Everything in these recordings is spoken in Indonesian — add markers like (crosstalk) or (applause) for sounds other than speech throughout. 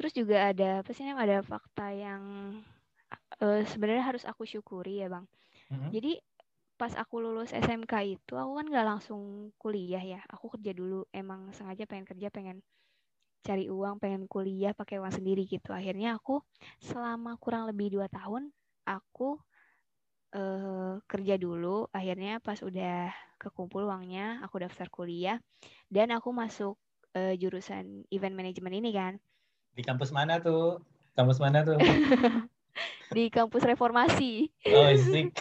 terus juga ada apa sih ada fakta yang uh, sebenarnya harus aku syukuri ya bang. Mm-hmm. jadi pas aku lulus SMK itu aku kan nggak langsung kuliah ya. Aku kerja dulu emang sengaja pengen kerja pengen cari uang pengen kuliah pakai uang sendiri gitu. Akhirnya aku selama kurang lebih dua tahun aku uh, kerja dulu. Akhirnya pas udah kekumpul uangnya aku daftar kuliah. Dan aku masuk uh, jurusan event management ini kan di kampus mana tuh? Kampus mana tuh? (laughs) Di kampus reformasi. Oh isik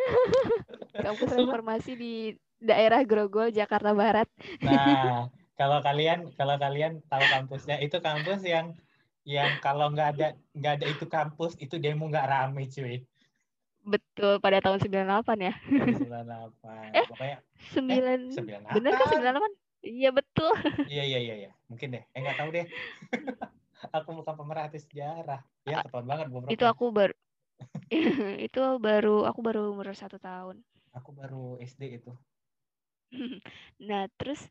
(laughs) kampus reformasi di daerah Grogol Jakarta Barat. Nah (laughs) kalau kalian kalau kalian tahu kampusnya itu kampus yang yang kalau nggak ada nggak ada itu kampus itu demo nggak rame cuy. Betul pada tahun 98 ya. 98 eh, pokoknya 9 eh, bener kan 98 iya betul (laughs) iya iya iya iya mungkin deh eh nggak tahu deh (laughs) aku bukan pemerhati sejarah ya ketahuan banget itu aku baru (laughs) itu baru aku baru umur satu tahun. Aku baru SD itu. nah terus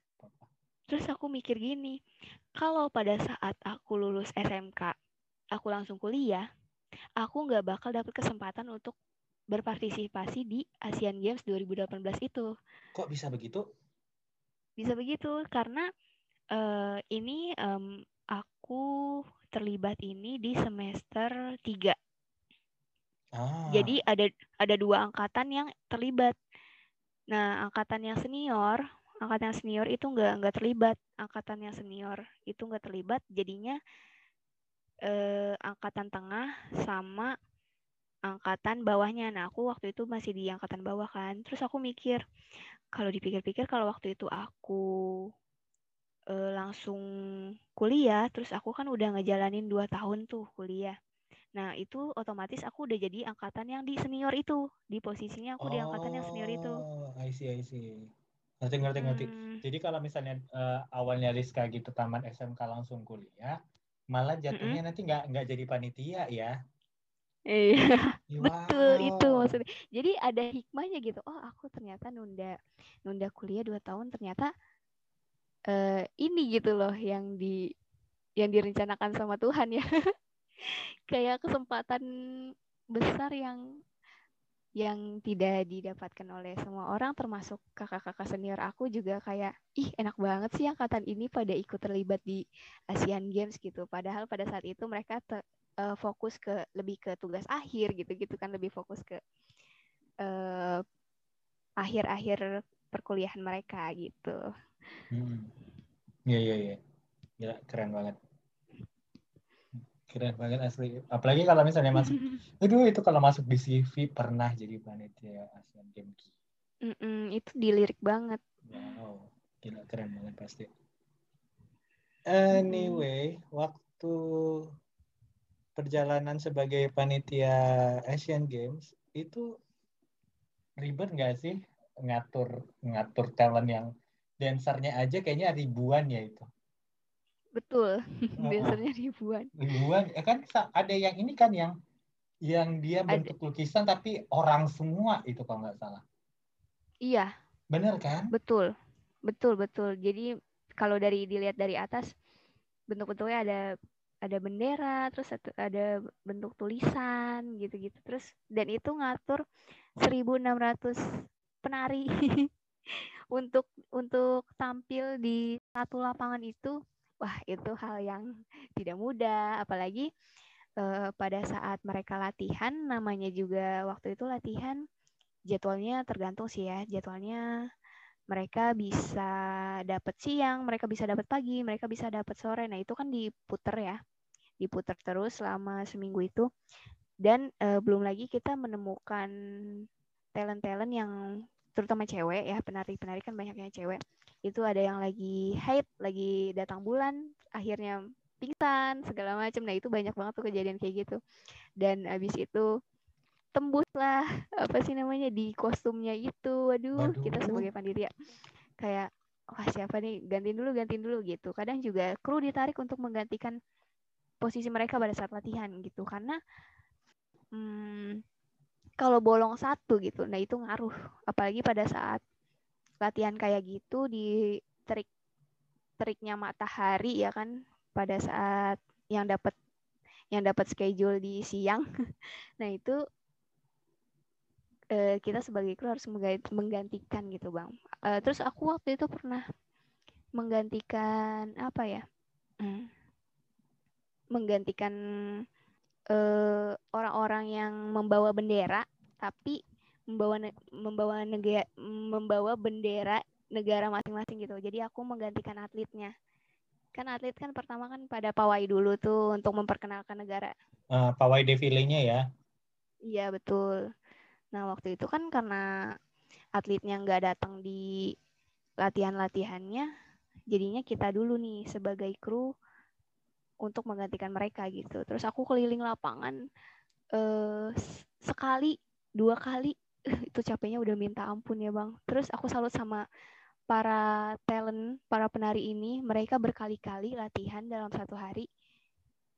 terus aku mikir gini, kalau pada saat aku lulus SMK, aku langsung kuliah, aku nggak bakal dapet kesempatan untuk berpartisipasi di Asian Games 2018 itu. Kok bisa begitu? Bisa begitu karena uh, ini um, aku terlibat ini di semester 3 Ah. Jadi ada ada dua angkatan yang terlibat. Nah, angkatan yang senior, angkatan yang senior itu nggak nggak terlibat. Angkatan yang senior itu nggak terlibat, jadinya eh, angkatan tengah sama angkatan bawahnya. Nah, aku waktu itu masih di angkatan bawah kan. Terus aku mikir, kalau dipikir-pikir kalau waktu itu aku eh, langsung kuliah, terus aku kan udah ngejalanin dua tahun tuh kuliah. Nah, itu otomatis aku udah jadi angkatan yang di senior itu. Di posisinya aku oh, di angkatan yang senior itu. Oh, I see, I see. Ngerti, ngerti, ngerti. Hmm. Jadi kalau misalnya uh, awalnya Rizka gitu taman SMK langsung kuliah, malah jatuhnya mm -hmm. nanti nggak nggak jadi panitia ya? Iya, (laughs) wow. betul itu maksudnya. Jadi ada hikmahnya gitu. Oh, aku ternyata nunda nunda kuliah dua tahun ternyata uh, ini gitu loh yang di yang direncanakan sama Tuhan ya. (laughs) kayak kesempatan besar yang yang tidak didapatkan oleh semua orang termasuk kakak-kakak senior aku juga kayak ih enak banget sih angkatan ini pada ikut terlibat di Asian Games gitu padahal pada saat itu mereka uh, fokus ke lebih ke tugas akhir gitu-gitu kan lebih fokus ke uh, akhir-akhir perkuliahan mereka gitu. Hmm. Iya iya iya. Gila keren banget. Keren banget asli. Apalagi kalau misalnya masuk, (laughs) aduh itu kalau masuk di CV pernah jadi panitia Asian Games. Mm -mm, itu dilirik banget. Wow, gila keren banget pasti. Anyway, mm. waktu perjalanan sebagai panitia Asian Games itu ribet nggak sih ngatur ngatur talent yang dancernya aja kayaknya ribuan ya itu. Betul, biasanya ribuan. Ribuan, ya kan ada yang ini kan yang yang dia bentuk ada. lukisan tapi orang semua itu kalau nggak salah. Iya. Bener kan? Betul, betul betul. Jadi kalau dari dilihat dari atas bentuk-bentuknya ada ada bendera, terus ada bentuk tulisan gitu-gitu. Terus dan itu ngatur 1.600 penari (laughs) untuk untuk tampil di satu lapangan itu wah itu hal yang tidak mudah apalagi uh, pada saat mereka latihan namanya juga waktu itu latihan jadwalnya tergantung sih ya jadwalnya mereka bisa dapat siang mereka bisa dapat pagi mereka bisa dapat sore. Nah itu kan diputer ya diputer terus selama seminggu itu. Dan uh, belum lagi kita menemukan talent-talent yang terutama cewek ya penari-penari kan banyaknya cewek. Itu ada yang lagi haid lagi datang bulan akhirnya pingsan segala macam nah itu banyak banget tuh kejadian kayak gitu. Dan abis itu tembus lah apa sih namanya di kostumnya itu. Waduh. Aduh. kita sebagai pandiri ya kayak wah siapa nih? Gantiin dulu gantiin dulu gitu. Kadang juga kru ditarik untuk menggantikan posisi mereka pada saat latihan gitu. Karena hmm, kalau bolong satu gitu nah itu ngaruh. Apalagi pada saat latihan kayak gitu di trik triknya matahari ya kan pada saat yang dapat yang dapat schedule di siang. (laughs) Nah itu uh, kita sebagai kru harus menggantikan gitu bang uh, terus aku waktu itu pernah menggantikan apa ya hmm, menggantikan orang orang-orang yang membawa bendera tapi membawa membawa negara membawa bendera negara masing-masing gitu. Jadi aku menggantikan atletnya. Kan atlet kan pertama kan pada pawai dulu tuh untuk memperkenalkan negara. Uh, pawai defilenya ya? Iya betul. Nah waktu itu kan karena atletnya nggak datang di latihan-latihannya, jadinya kita dulu nih sebagai kru untuk menggantikan mereka gitu. Terus aku keliling lapangan uh, sekali, dua kali (laughs) itu capeknya udah minta ampun ya bang. Terus aku salut sama para talent, para penari ini, mereka berkali-kali latihan dalam satu hari.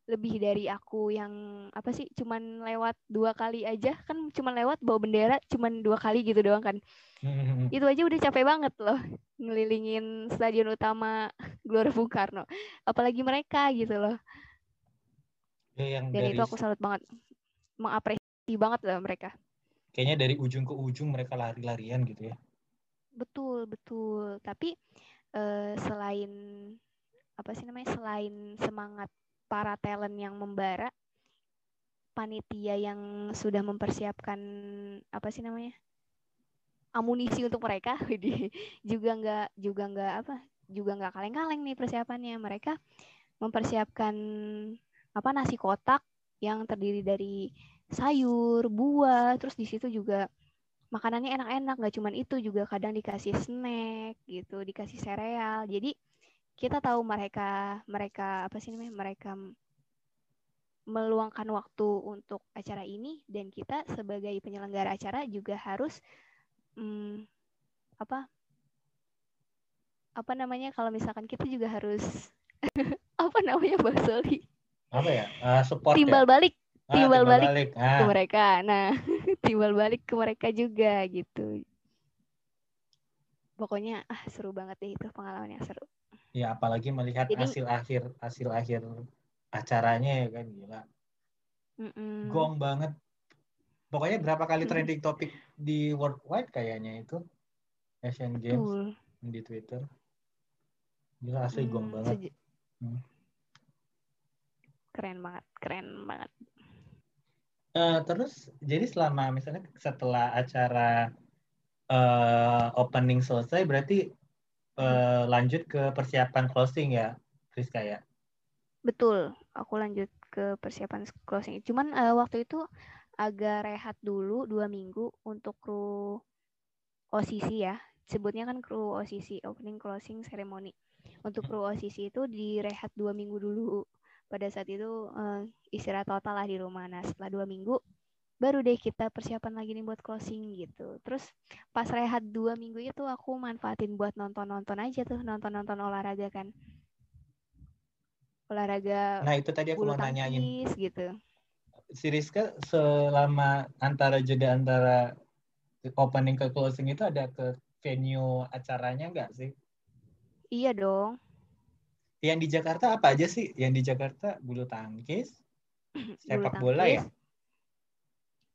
Lebih dari aku yang apa sih, cuman lewat dua kali aja kan, cuman lewat bawa bendera, cuman dua kali gitu doang kan. (laughs) Itu aja udah capek banget loh ngelilingin stadion utama Gelora Bung Karno. Apalagi mereka gitu loh. Ya, yang Dan dari... itu aku salut banget, mengapresiasi banget loh mereka. Kayaknya dari ujung ke ujung mereka lari-larian gitu ya. Betul, betul. Tapi uh, selain apa sih namanya? Selain semangat para talent yang membara, panitia yang sudah mempersiapkan apa sih namanya? amunisi untuk mereka (laughs) juga nggak juga nggak apa juga nggak kaleng-kaleng nih persiapannya mereka mempersiapkan apa nasi kotak yang terdiri dari sayur buah terus di situ juga makanannya enak-enak nggak cuman itu juga kadang dikasih snack gitu dikasih sereal jadi kita tahu mereka mereka apa sih namanya mereka meluangkan waktu untuk acara ini dan kita sebagai penyelenggara acara juga harus hmm, apa apa namanya kalau misalkan kita juga harus (laughs) apa namanya Bang Soli apa ya uh, support timbal ya? balik ah, timbal, balik, balik. Ah. ke mereka nah (laughs) timbal balik ke mereka juga gitu pokoknya ah seru banget deh itu pengalamannya seru ya apalagi melihat Jadi, hasil akhir hasil akhir acaranya ya kan gila mm -mm. gong banget pokoknya berapa kali trending topik di worldwide kayaknya itu Asian Games Betul. di Twitter gila asli hmm, gong banget hmm. keren banget keren banget Uh, terus jadi selama misalnya setelah acara uh, opening selesai berarti uh, lanjut ke persiapan closing ya, Friska ya? Betul, aku lanjut ke persiapan closing. Cuman uh, waktu itu agak rehat dulu dua minggu untuk kru OCC ya. Sebutnya kan kru OCC, opening closing ceremony. Untuk kru OCC itu direhat dua minggu dulu pada saat itu uh, istirahat total lah di rumah. Nah setelah dua minggu baru deh kita persiapan lagi nih buat closing gitu. Terus pas rehat dua minggu itu aku manfaatin buat nonton-nonton aja tuh, nonton-nonton olahraga kan. Olahraga. Nah itu tadi aku mau nanyain. gitu. Si Rizka selama antara jeda antara opening ke closing itu ada ke venue acaranya nggak sih? Iya dong. Yang di Jakarta apa aja sih? Yang di Jakarta bulu tangkis, (clears throat) sepak bola ya?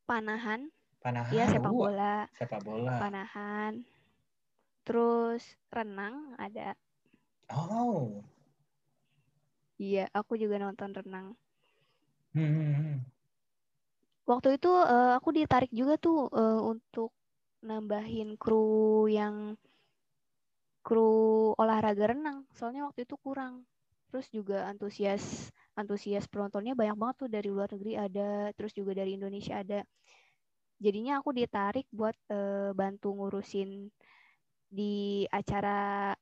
Panahan. Panahan. Iya, sepak bola. Sepak bola. Panahan. Terus renang ada. Oh. Iya, aku juga nonton renang. Hmm. hmm, hmm. Waktu itu uh, aku ditarik juga tuh uh, untuk nambahin kru yang kru olahraga renang soalnya waktu itu kurang terus juga antusias antusias penontonnya banyak banget tuh dari luar negeri ada terus juga dari Indonesia ada. Jadinya aku ditarik buat uh, bantu ngurusin di acara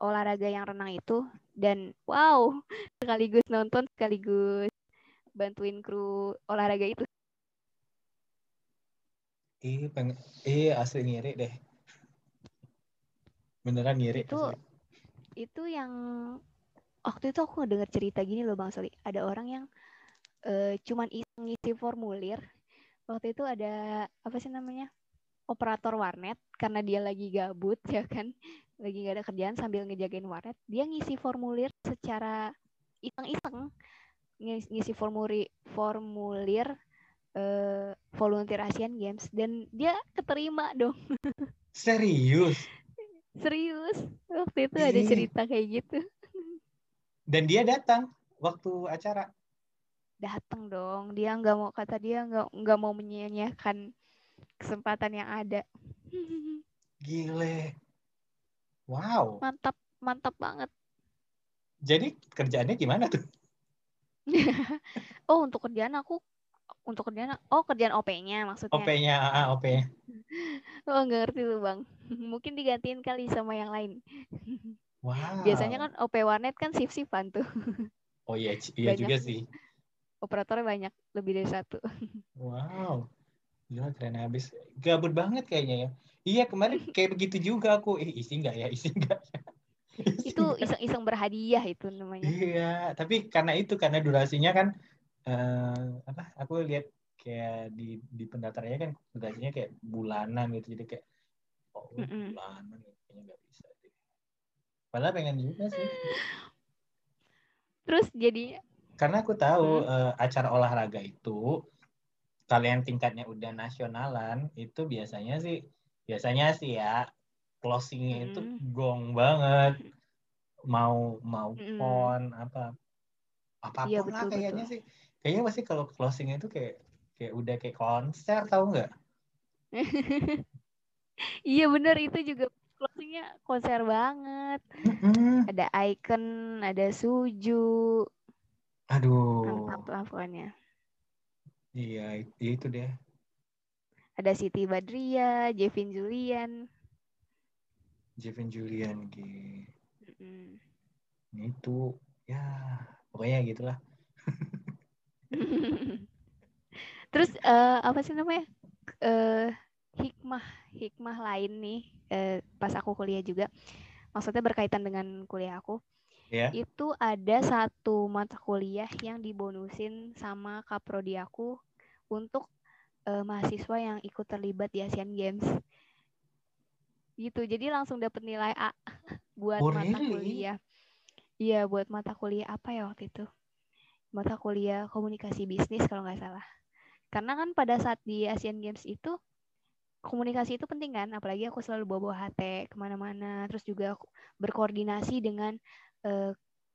olahraga yang renang itu. Dan wow (laughs) sekaligus nonton sekaligus bantuin kru olahraga itu. Ih, peng ih asli ngiri deh. Beneran ngiri itu itu yang waktu itu aku dengar cerita gini loh bang Soli ada orang yang uh, cuman ngisi formulir waktu itu ada apa sih namanya operator warnet karena dia lagi gabut (laughs) ya kan lagi gak ada kerjaan sambil ngejagain warnet dia ngisi formulir secara iseng-iseng ngisi formulir formulir uh, volunteer Asian Games dan dia keterima dong. (laughs) Serius? Serius. Waktu itu ada cerita kayak gitu. Dan dia datang waktu acara. Datang dong. Dia nggak mau kata dia nggak nggak mau menyia-nyiakan kesempatan yang ada. (laughs) Gile. Wow. Mantap, mantap banget. Jadi kerjaannya gimana tuh? (laughs) (laughs) oh, untuk kerjaan aku untuk kerjaan oh kerjaan OP-nya maksudnya. OP-nya, ah, OP-nya. oh, nggak ngerti tuh, Bang. Mungkin digantiin kali sama yang lain. Wow. Biasanya kan OP warnet kan sif-sifan tuh. (laughs) Oh iya, iya juga sih. Operatornya banyak, lebih dari satu. (laughs) Wow. Gila keren habis. Gabut banget kayaknya ya. Iya kemarin (laughs) kayak begitu juga aku. Eh isi enggak ya? Isi enggak ya? itu iseng-iseng berhadiah itu namanya. Iya, tapi karena itu karena durasinya kan uh, apa? Aku lihat kayak di di pendaftarannya kan durasinya kayak bulanan gitu. Jadi kayak oh mm -mm. bulanan kayaknya nggak bisa. Padahal pengen juga sih. Terus jadi karena aku tahu hmm. uh, acara olahraga itu kalian tingkatnya udah nasionalan itu biasanya sih biasanya sih ya closingnya hmm. itu gong banget mau mau hmm. pon apa apa pun betul, lah kayaknya betul. sih kayaknya pasti kalau closingnya itu kayak kayak udah kayak konser tahu nggak (laughs) iya bener itu juga closingnya konser banget mm-hmm. ada icon ada suju aduh mantap lah pokoknya iya itu deh ada Siti Badria, Jevin Julian. Jevin Julian gitu. Mm. Itu ya pokoknya gitulah. (laughs) Terus uh, apa sih namanya? Uh, hikmah hikmah lain nih uh, pas aku kuliah juga. Maksudnya berkaitan dengan kuliah aku. Yeah. Itu ada satu mata kuliah yang dibonusin sama kaprodi aku untuk uh, mahasiswa yang ikut terlibat di Asian Games gitu jadi langsung dapat nilai A (laughs) buat oh, mata really? kuliah iya buat mata kuliah apa ya waktu itu mata kuliah komunikasi bisnis kalau nggak salah karena kan pada saat di Asian Games itu komunikasi itu penting kan apalagi aku selalu bawa bawa HT ke mana-mana terus juga berkoordinasi dengan uh,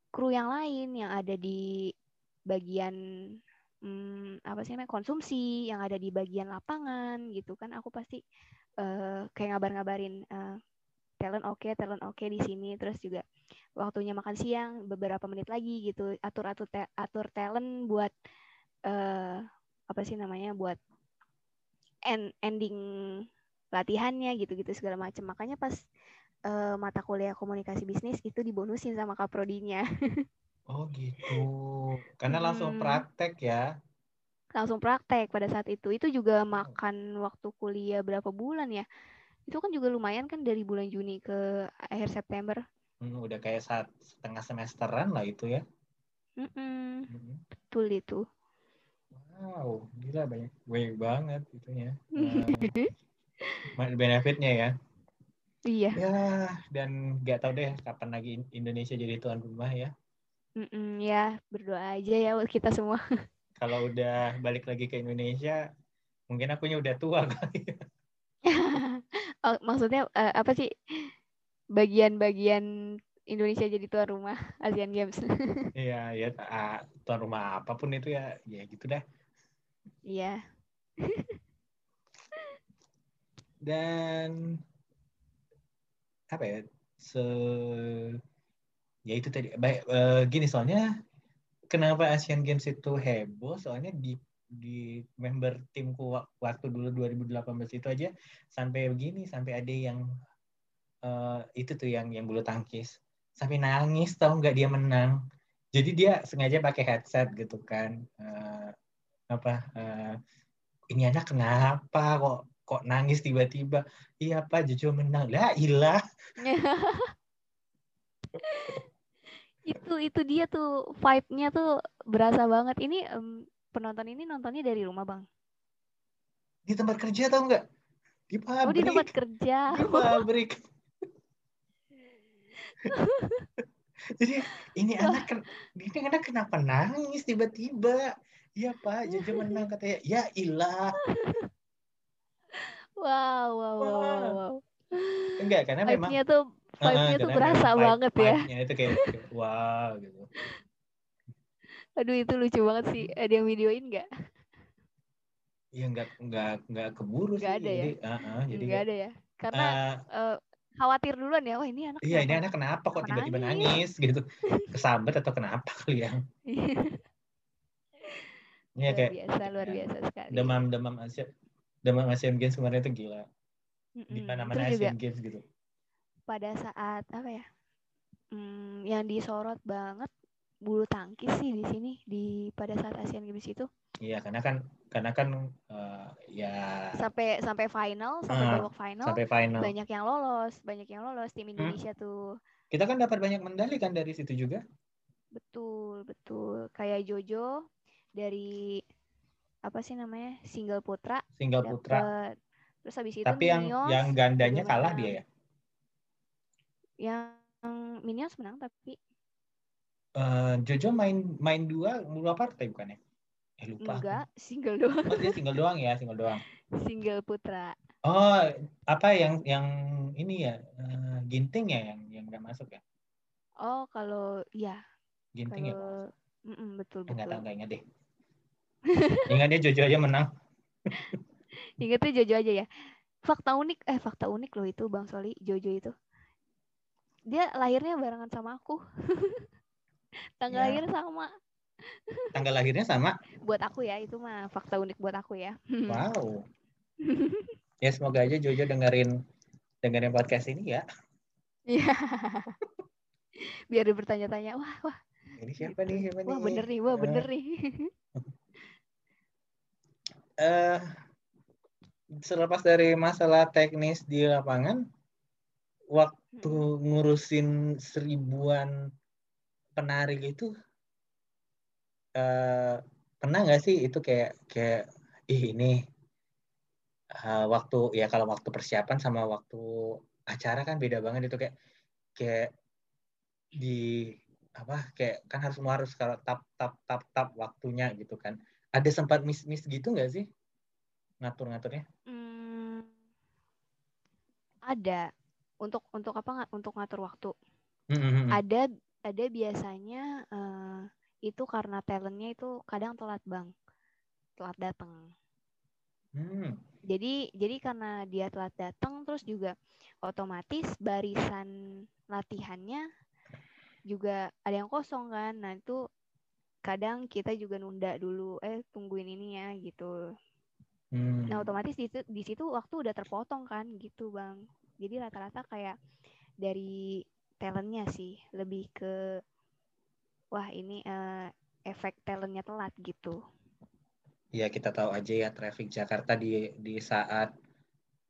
kru yang lain yang ada di bagian hmm, apa sih namanya konsumsi yang ada di bagian lapangan gitu kan aku pasti uh, kayak ngabar-ngabarin uh, talent oke okay, talent oke okay di sini terus juga waktunya makan siang beberapa menit lagi gitu atur atur atur talent buat uh, apa sih namanya buat end ending latihannya gitu-gitu segala macam makanya pas uh, mata kuliah komunikasi bisnis itu dibonusin sama kaprodinya (laughs) Oh gitu. Karena langsung praktek ya. Langsung praktek pada saat itu. Itu juga makan waktu kuliah berapa bulan ya? Itu kan juga lumayan kan dari bulan Juni ke akhir September. Hmm, udah kayak saat setengah semesteran lah itu ya. Mm -mm. Hmm. Betul itu. Wow, gila banyak banyak banget itunya. Uh, (laughs) benefitnya ya. Iya. Ya, dan nggak tahu deh kapan lagi Indonesia jadi tuan rumah ya. Mm-mm, ya berdoa aja ya buat kita semua. (laughs) Kalau udah balik lagi ke Indonesia, mungkin akunya udah tua (laughs) kali. Ya. oh, maksudnya uh, apa sih bagian-bagian Indonesia jadi tuan rumah Asian Games? Iya, ya uh, tuan rumah apa pun itu ya, ya gitu dah. Iya. Dan apa ya? Se ya itu tadi baik uh, gini soalnya kenapa Asian Games itu heboh soalnya di di member timku waktu dulu 2018 itu aja sampai begini sampai ada yang uh, itu tuh yang yang bulu tangkis sampai nangis tahu nggak dia menang jadi dia sengaja pakai headset gitu kan uh, apa uh, ini anak kenapa? Kok kok nangis tiba-tiba? Iya apa jujur menang. Lah ilah. (laughs) Itu itu dia tuh vibe-nya tuh berasa banget. Ini um, penonton ini nontonnya dari rumah bang? Di tempat kerja tau nggak? Di pabrik oh di tempat kerja. (laughs) Di pabrik. (laughs) Jadi ini anak ini anak kenapa nangis tiba-tiba? Iya Pak, Jojo menang (laughs) katanya. Ya ilah. Wow, wow, wow, wow. wow. Enggak, karena memang vibe-nya tuh vibe-nya uh, tuh berasa vibe, banget ya. Vibe-nya itu kayak, kayak (laughs) wow gitu. Aduh itu lucu banget sih. Ada yang videoin nggak? Iya nggak nggak nggak keburu gak sih. Ada ya? Jadi, uh, uh, jadi nggak ada ya. Karena uh, uh, khawatir duluan ya. Wah ini anak. Iya ini anak kenapa kok tiba-tiba nangis? nangis gitu? Kesambet atau kenapa kali ya? Iya kayak biasa luar biasa sekali. Demam demam Asia demam Asian Games kemarin itu gila. Mm-mm. Di mana-mana Asian juga, Games gitu. Pada saat apa ya? Hmm, yang disorot banget bulu tangkis sih di sini di pada saat Asian Games itu. Iya, karena kan karena kan uh, ya sampai sampai final, sampai uh, babak final, sampai final. Banyak yang lolos, banyak yang lolos tim hmm. Indonesia hmm. tuh. Kita kan dapat banyak medali kan dari situ juga. Betul, betul. Kayak Jojo dari apa sih namanya? Single putra. Single dapet, putra. Terus habis itu Tapi yang yang gandanya kalah dia ya. Yang Minions menang tapi uh, Jojo main main dua dua partai bukan ya? Eh lupa. Enggak, single doang. Oh, dia single doang ya, single doang. (laughs) Single putra. Oh, apa yang yang ini ya? Uh, ginting ya yang yang nggak masuk ya? Oh, kalau ya. Ginting ya, kalau... ya. Mm -mm, betul betul. Enggak tahu enggak ingat deh. Ingatnya Jojo aja menang. (laughs) Ingatnya Jojo aja ya. Fakta unik eh fakta unik loh itu Bang Soli, Jojo itu. Dia lahirnya barengan sama aku. (laughs) Tanggal ya. lahir sama. Tanggal lahirnya sama? buat aku ya, itu mah fakta unik buat aku ya. (laughs) Wow. ya semoga aja Jojo dengerin dengerin podcast ini ya. Iya. Biar dia bertanya-tanya, wah, wah. Ini siapa nih? Siapa wah, nih? bener nih, wah, bener uh. nih. Uh, selepas dari masalah teknis di lapangan, waktu ngurusin seribuan penarik itu uh, pernah nggak sih itu kayak kayak ih ini uh, waktu ya kalau waktu persiapan sama waktu acara kan beda banget itu kayak kayak di apa kayak kan harus semua harus kalau tap tap tap tap waktunya gitu kan ada sempat miss miss gitu nggak sih? Ngatur ngaturnya hmm, ada. Untuk untuk apa untuk ngatur waktu. Mm -hmm. ada ada biasanya uh, itu karena talentnya itu kadang telat bang. Telat datang hmm. jadi jadi karena dia telat datang terus juga otomatis barisan latihannya juga ada yang kosong kan. Nah itu kadang kita juga nunda dulu eh tungguin ini ya gitu. Hmm. nah otomatis di, di situ waktu udah terpotong kan gitu bang. Jadi rata-rata kayak dari talentnya sih lebih ke wah ini uh, efek talentnya telat gitu. Ya kita tahu aja ya traffic Jakarta di di saat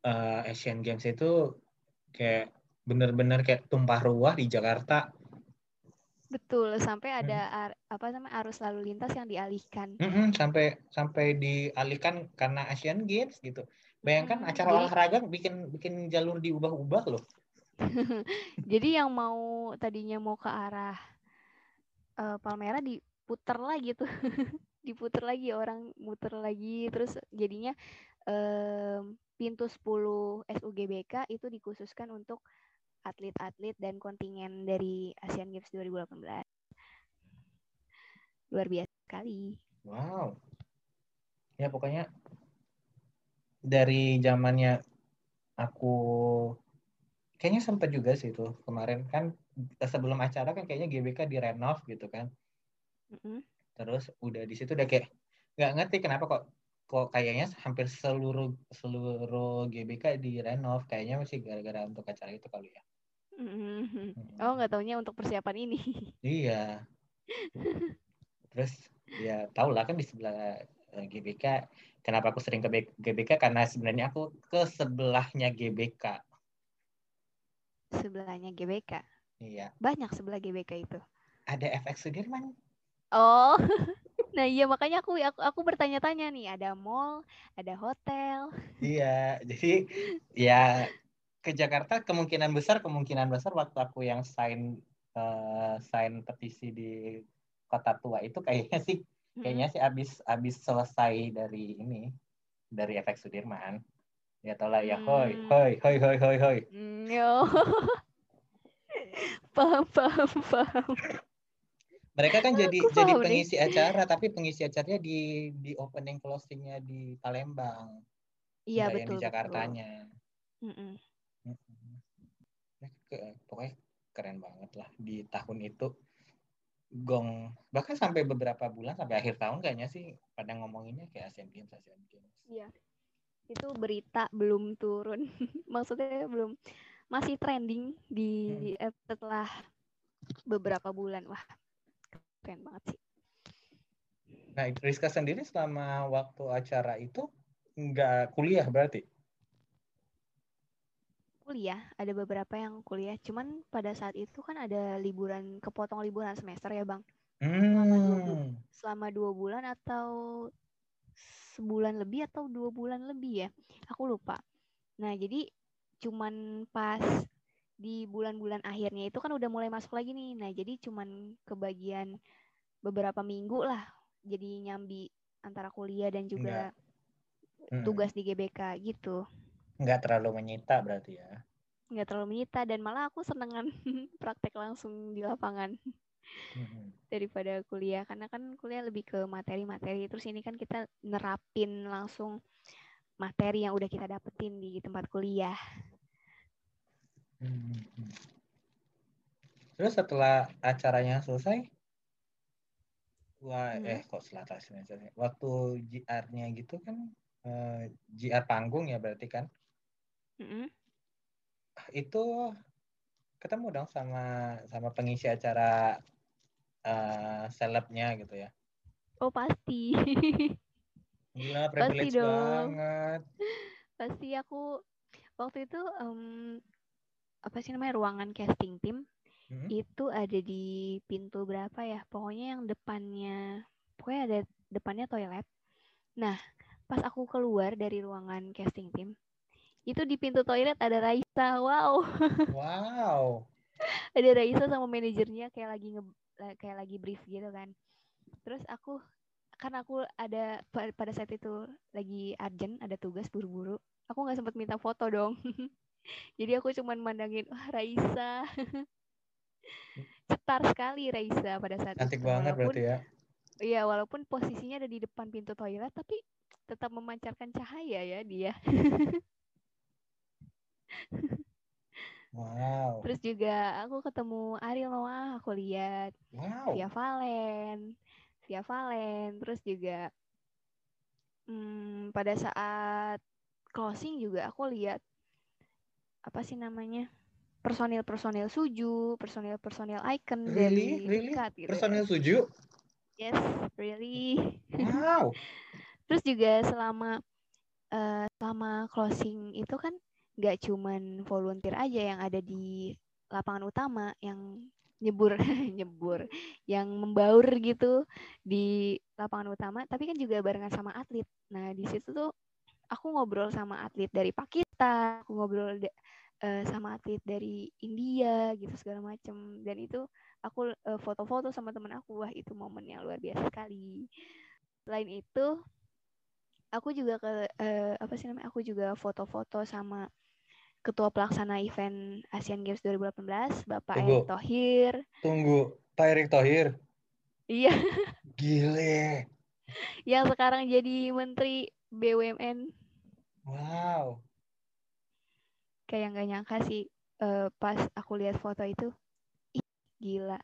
uh, Asian Games itu kayak bener-bener kayak tumpah ruah di Jakarta betul sampai ada hmm. ar, apa namanya arus lalu lintas yang dialihkan hmm, sampai sampai dialihkan karena Asian Games gitu bayangkan hmm, acara jadi, olahraga bikin bikin jalur diubah-ubah loh (laughs) Jadi yang mau tadinya mau ke arah uh, Palmera diputer lagi tuh. (laughs) diputer lagi orang muter lagi terus jadinya um, pintu 10 SUGBK itu dikhususkan untuk atlet-atlet dan kontingen dari Asian Games 2018. Luar biasa sekali. Wow. Ya pokoknya dari zamannya aku kayaknya sempat juga sih itu kemarin kan sebelum acara kan kayaknya GBK direnov gitu kan mm-hmm. terus udah di situ udah kayak nggak ngerti kenapa kok kok kayaknya hampir seluruh seluruh GBK direnov kayaknya masih gara-gara untuk acara itu kali ya mm-hmm. oh nggak taunya untuk persiapan ini iya (laughs) terus ya tau lah kan di sebelah eh, GBK kenapa aku sering ke GBK karena sebenarnya aku ke sebelahnya GBK sebelahnya GBK. Iya. Banyak sebelah GBK itu. Ada FX Sudirman. Oh. (laughs) nah iya makanya aku aku aku bertanya-tanya nih, ada mall, ada hotel. Iya, jadi ya ke Jakarta kemungkinan besar kemungkinan besar waktu aku yang sign uh, sign petisi di kota tua itu kayaknya sih hmm. kayaknya sih abis abis selesai dari ini dari efek Sudirman ya tau lah ya hoi hmm. hoi hoi hoi hoi hoi mm, yo (laughs) paham paham paham mereka kan jadi Aku jadi pengisi nih. acara tapi pengisi acaranya di di opening closingnya di Palembang iya betul yang di Jakartanya Mm -mm. Pokoknya keren banget lah di tahun itu. Gong bahkan sampai beberapa bulan sampai akhir tahun kayaknya sih pada ngomonginnya kayak Asian Games Asian Games. Iya. Itu berita belum turun. (laughs) Maksudnya belum masih trending di hmm. setelah beberapa bulan. Wah keren banget sih. Nah Rizka sendiri selama waktu acara itu nggak kuliah berarti kuliah, ada beberapa yang kuliah. Cuman pada saat itu kan ada liburan, kepotong liburan semester ya bang. Selama, dua, hmm. selama dua bulan atau sebulan lebih atau dua bulan lebih ya, aku lupa. Nah jadi cuman pas di bulan-bulan akhirnya itu kan udah mulai masuk lagi nih. Nah jadi cuman kebagian beberapa minggu lah, jadi nyambi antara kuliah dan juga Enggak. tugas di GBK gitu nggak terlalu menyita berarti ya? Nggak terlalu menyita dan malah aku senengan (laughs) praktek langsung di lapangan hmm. daripada kuliah. Karena kan kuliah lebih ke materi-materi. Terus ini kan kita nerapin langsung materi yang udah kita dapetin di tempat kuliah. Hmm. terus setelah acaranya selesai? Wah hmm. eh kok setelah acaranya waktu JR-nya gitu kan eh, JR panggung ya berarti kan Mm-hmm. Itu ketemu dong sama sama pengisi acara uh, selebnya gitu ya. Oh pasti. Gila privilege pasti dong. banget. Pasti aku waktu itu um, apa sih namanya ruangan casting tim hmm? itu ada di pintu berapa ya? Pokoknya yang depannya pokoknya ada depannya toilet. Nah, pas aku keluar dari ruangan casting tim, itu di pintu toilet ada Raisa wow. (laughs) Wow. Ada Raisa sama manajernya kayak lagi nge kayak lagi brief gitu kan. Terus aku karena aku ada pada saat itu lagi urgent ada tugas buru-buru aku nggak sempat minta foto dong. (laughs) Jadi aku cuman mandangin wah Raisa. (laughs) Cetar sekali Raisa pada saat cantik itu. banget walaupun, berarti ya. iya walaupun posisinya ada di depan pintu toilet tapi tetap memancarkan cahaya ya dia Wow. Terus juga aku ketemu Ariel Noah, aku lihat. Wow. Via Valen, Via Valen. Terus juga hmm, pada saat closing juga aku lihat apa sih namanya personil-personil Suju, personil-personil Icon really? dari really? Kat, gitu. Personil Suju? Yes, really. Wow. (laughs) Terus juga selama uh, selama closing itu kan nggak cuman volunteer aja yang ada di lapangan utama yang nyebur (laughs) nyebur yang membaur gitu di lapangan utama tapi kan juga barengan sama atlet. Nah di situ tuh aku ngobrol sama atlet dari Pakistan aku ngobrol uh, sama atlet dari India gitu segala macem. Dan itu aku uh, foto-foto sama temen aku. Wah itu momen yang luar biasa sekali. Selain itu aku juga ke uh, apa sih namanya aku juga foto-foto sama Ketua Pelaksana Event Asian Games 2018, Bapak Tunggu. Erick Thohir. Tunggu, Pak Erick Thohir? Iya. Gile. Yang sekarang jadi Menteri BUMN. Wow. Kayak nggak nyangka sih uh, pas aku lihat foto itu. Ih, gila.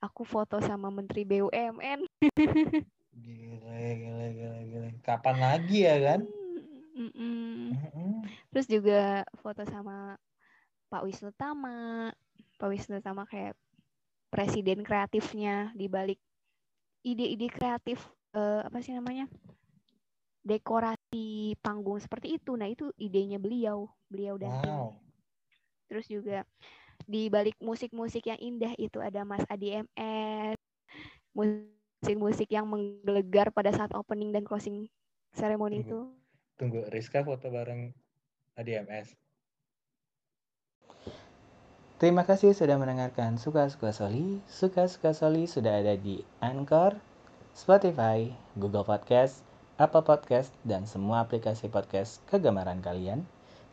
Aku foto sama Menteri BUMN. (laughs) gila, gila, gila, gila. Kapan lagi ya kan? Mm -mm. Terus juga foto sama Pak Wisnu Tama. Pak Wisnu Tama kayak presiden kreatifnya di balik ide-ide kreatif uh, apa sih namanya? dekorasi panggung seperti itu. Nah, itu idenya beliau, beliau dan tim. Terus juga di balik musik-musik yang indah itu ada Mas Adi MS, musik-musik yang menggelegar pada saat opening dan closing ceremony itu. Tunggu, Rizka foto bareng ADMS. Terima kasih sudah mendengarkan Suka-Suka Soli. Suka-Suka Soli sudah ada di Anchor, Spotify, Google Podcast, Apple Podcast, dan semua aplikasi podcast kegemaran kalian.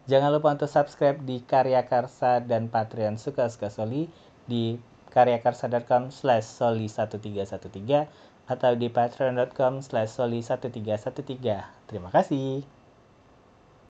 Jangan lupa untuk subscribe di Karya Karsa dan Patreon Suka-Suka Soli di karyakarsa.com slash soli1313 atau di patreon.com slash soli1313. Terima kasih.